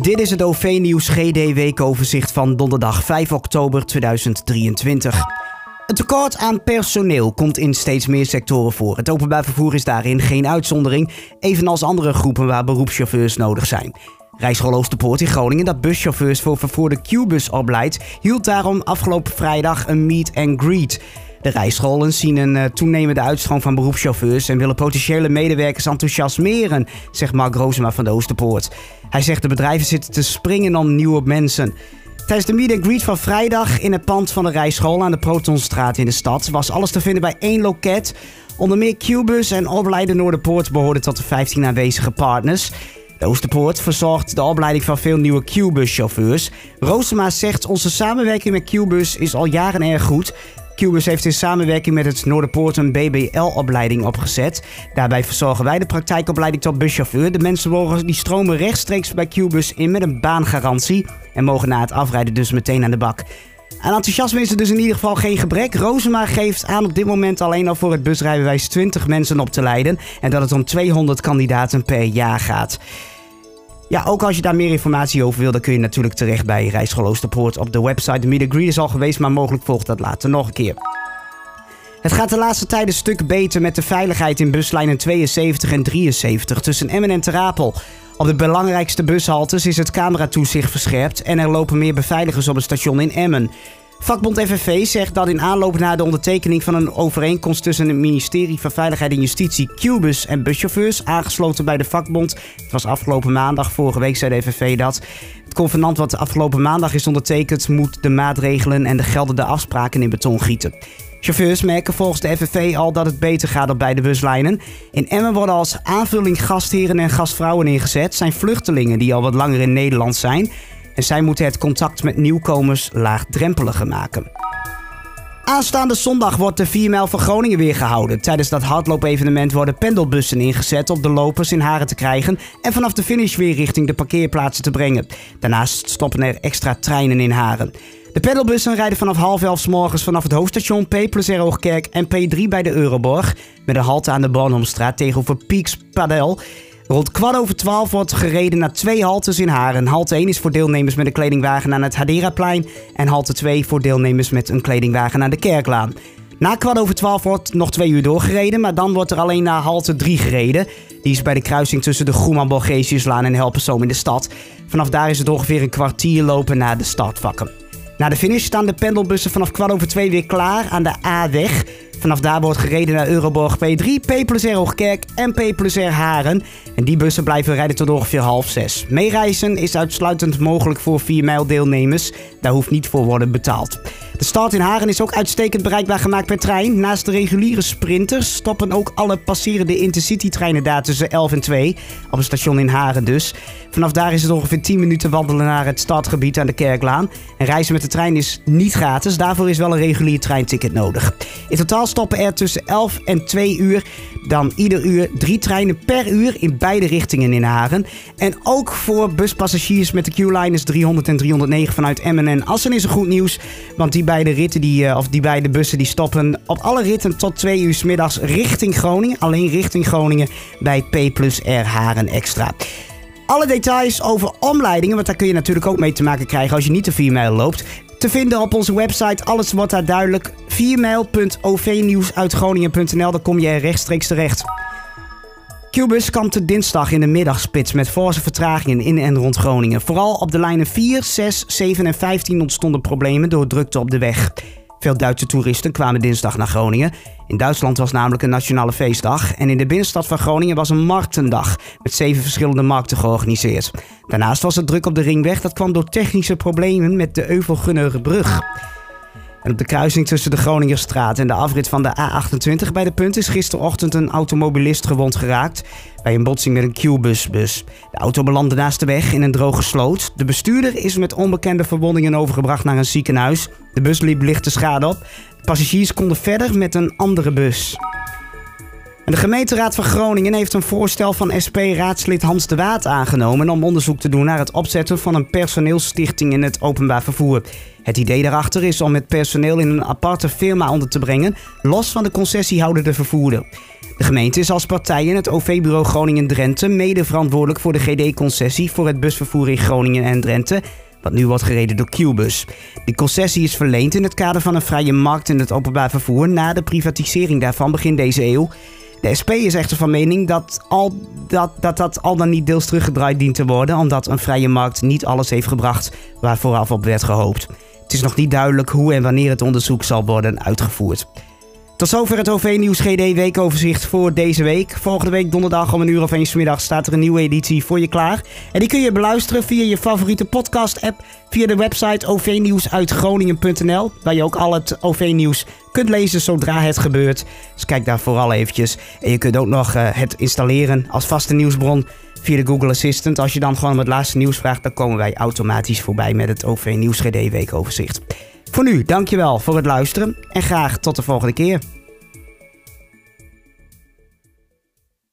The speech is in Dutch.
Dit is het OV-nieuws GD weekoverzicht van donderdag 5 oktober 2023. Een tekort aan personeel komt in steeds meer sectoren voor. Het openbaar vervoer is daarin geen uitzondering, evenals andere groepen waar beroepschauffeurs nodig zijn. Rijschool Oosterpoort in Groningen, dat buschauffeurs voor vervoer de Q-bus opleidt, hield daarom afgelopen vrijdag een meet and greet. De rijscholen zien een uh, toenemende uitstroom van beroepschauffeurs en willen potentiële medewerkers enthousiasmeren, zegt Mark Rozema van de Oosterpoort. Hij zegt de bedrijven zitten te springen om nieuwe mensen. Tijdens de meet and greet van vrijdag in het pand van de rijschool aan de Protonstraat in de stad was alles te vinden bij één loket. Onder meer Cubus en Opleiden Noorderpoort behoorden tot de 15 aanwezige partners. De Oosterpoort verzorgt de opleiding van veel nieuwe Q-bus-chauffeurs. Roosema zegt: Onze samenwerking met Q-bus is al jaren erg goed. Cubus heeft in samenwerking met het Noorderpoort een BBL-opleiding opgezet. Daarbij verzorgen wij de praktijkopleiding tot buschauffeur. De mensen die stromen rechtstreeks bij Cubus in met een baangarantie en mogen na het afrijden dus meteen aan de bak. Aan enthousiasme is er dus in ieder geval geen gebrek. Rosema geeft aan op dit moment alleen al voor het busrijbewijs 20 mensen op te leiden en dat het om 200 kandidaten per jaar gaat. Ja, ook als je daar meer informatie over wil, dan kun je natuurlijk terecht bij Rijschool Oosterpoort op de website. De Meet is al geweest, maar mogelijk volgt dat later nog een keer. Het gaat de laatste tijd een stuk beter met de veiligheid in buslijnen 72 en 73 tussen Emmen en Terapel. Op de belangrijkste bushaltes is het cameratoezicht verscherpt en er lopen meer beveiligers op het station in Emmen. Vakbond FNV zegt dat in aanloop naar de ondertekening van een overeenkomst tussen het ministerie van Veiligheid en Justitie, Cubus en buschauffeurs, aangesloten bij de vakbond. Het was afgelopen maandag, vorige week zei de FNV dat. Het convenant wat afgelopen maandag is ondertekend, moet de maatregelen en de geldende afspraken in beton gieten. Chauffeurs merken volgens de FNV al dat het beter gaat op beide buslijnen. In Emmen worden als aanvulling gastheren en gastvrouwen ingezet. Zijn vluchtelingen die al wat langer in Nederland zijn. En zij moeten het contact met nieuwkomers laagdrempeliger maken. Aanstaande zondag wordt de 4 mijl van Groningen weer gehouden. Tijdens dat hardloopevenement worden pendelbussen ingezet om de lopers in Haren te krijgen en vanaf de finish weer richting de parkeerplaatsen te brengen. Daarnaast stoppen er extra treinen in Haren. De pendelbussen rijden vanaf half elf morgens vanaf het hoofdstation P plus Hoogkerk en P3 bij de Euroborg. Met een halte aan de Bornholmstraat tegenover Peaks Padel. Rond kwart over twaalf wordt gereden naar twee haltes in Haren. Halte 1 is voor deelnemers met een kledingwagen aan het Haderaplein. En halte 2 voor deelnemers met een kledingwagen aan de Kerklaan. Na kwart over twaalf wordt nog twee uur doorgereden, maar dan wordt er alleen naar halte 3 gereden. Die is bij de kruising tussen de Groeman Borgesiuslaan en Helpersoom in de stad. Vanaf daar is het ongeveer een kwartier lopen naar de startvakken. Na de finish staan de pendelbussen vanaf kwart over twee weer klaar aan de A-weg. Vanaf daar wordt gereden naar Euroborg P3, P plus R Hoogkerk en P plus R Haren. En die bussen blijven rijden tot ongeveer half zes. Meereizen is uitsluitend mogelijk voor 4 mijl deelnemers. Daar hoeft niet voor worden betaald. De start in Haren is ook uitstekend bereikbaar gemaakt per trein. Naast de reguliere sprinters stoppen ook alle passerende intercity-treinen daar tussen 11 en 2. Op het station in Haren dus. Vanaf daar is het ongeveer 10 minuten wandelen naar het startgebied aan de Kerklaan. En reizen met de trein is niet gratis. Daarvoor is wel een regulier treinticket nodig. In totaal stoppen er tussen 11 en 2 uur dan ieder uur drie treinen per uur in beide richtingen in Haren. En ook voor buspassagiers met de Q-Liners 300 en 309 vanuit Emmen en Assen is er goed nieuws. Want die beide ritten, die, eh, of die beide bussen, die stoppen op alle ritten tot 2 uur s middags richting Groningen. Alleen richting Groningen bij P plus R Haren Extra. Alle details over omleidingen, want daar kun je natuurlijk ook mee te maken krijgen als je niet de 4 mijl loopt. Te vinden op onze website. Alles wordt daar duidelijk. 4mijl.ovnieuwsuitgroningen.nl. Daar kom je rechtstreeks terecht. Cubus kampte dinsdag in de middagspits met forse vertragingen in en rond Groningen. Vooral op de lijnen 4, 6, 7 en 15 ontstonden problemen door drukte op de weg. Veel Duitse toeristen kwamen dinsdag naar Groningen. In Duitsland was namelijk een nationale feestdag. En in de binnenstad van Groningen was een marktendag. Met zeven verschillende markten georganiseerd. Daarnaast was het druk op de ringweg. Dat kwam door technische problemen met de Euvelgunnerbrug. En op de kruising tussen de Groningerstraat en de afrit van de A28 bij de punt is gisterochtend een automobilist gewond geraakt bij een botsing met een Q-busbus. De auto belandde naast de weg in een droge sloot. De bestuurder is met onbekende verwondingen overgebracht naar een ziekenhuis. De bus liep lichte schade op. De passagiers konden verder met een andere bus. De gemeenteraad van Groningen heeft een voorstel van SP-raadslid Hans de Waad aangenomen om onderzoek te doen naar het opzetten van een personeelsstichting in het openbaar vervoer. Het idee daarachter is om het personeel in een aparte firma onder te brengen, los van de concessiehouder de vervoerder. De gemeente is als partij in het OV-bureau Groningen-Drenthe mede verantwoordelijk voor de GD-concessie voor het busvervoer in Groningen en Drenthe, wat nu wordt gereden door Qbus. De concessie is verleend in het kader van een vrije markt in het openbaar vervoer na de privatisering daarvan begin deze eeuw. De SP is echter van mening dat, al, dat, dat dat al dan niet deels teruggedraaid dient te worden, omdat een vrije markt niet alles heeft gebracht waar vooraf op werd gehoopt. Het is nog niet duidelijk hoe en wanneer het onderzoek zal worden uitgevoerd. Tot zover het OV-nieuws GD weekoverzicht voor deze week. Volgende week donderdag om een uur of eens middag staat er een nieuwe editie voor je klaar. En die kun je beluisteren via je favoriete podcast-app, via de website ovnieuwsuitgroningen.nl, waar je ook al het OV-nieuws kunt lezen zodra het gebeurt. Dus kijk daar vooral eventjes. En je kunt ook nog uh, het installeren als vaste nieuwsbron via de Google Assistant. Als je dan gewoon om het laatste nieuws vraagt, dan komen wij automatisch voorbij met het OV-nieuws GD weekoverzicht. Voor nu, dankjewel voor het luisteren en graag tot de volgende keer.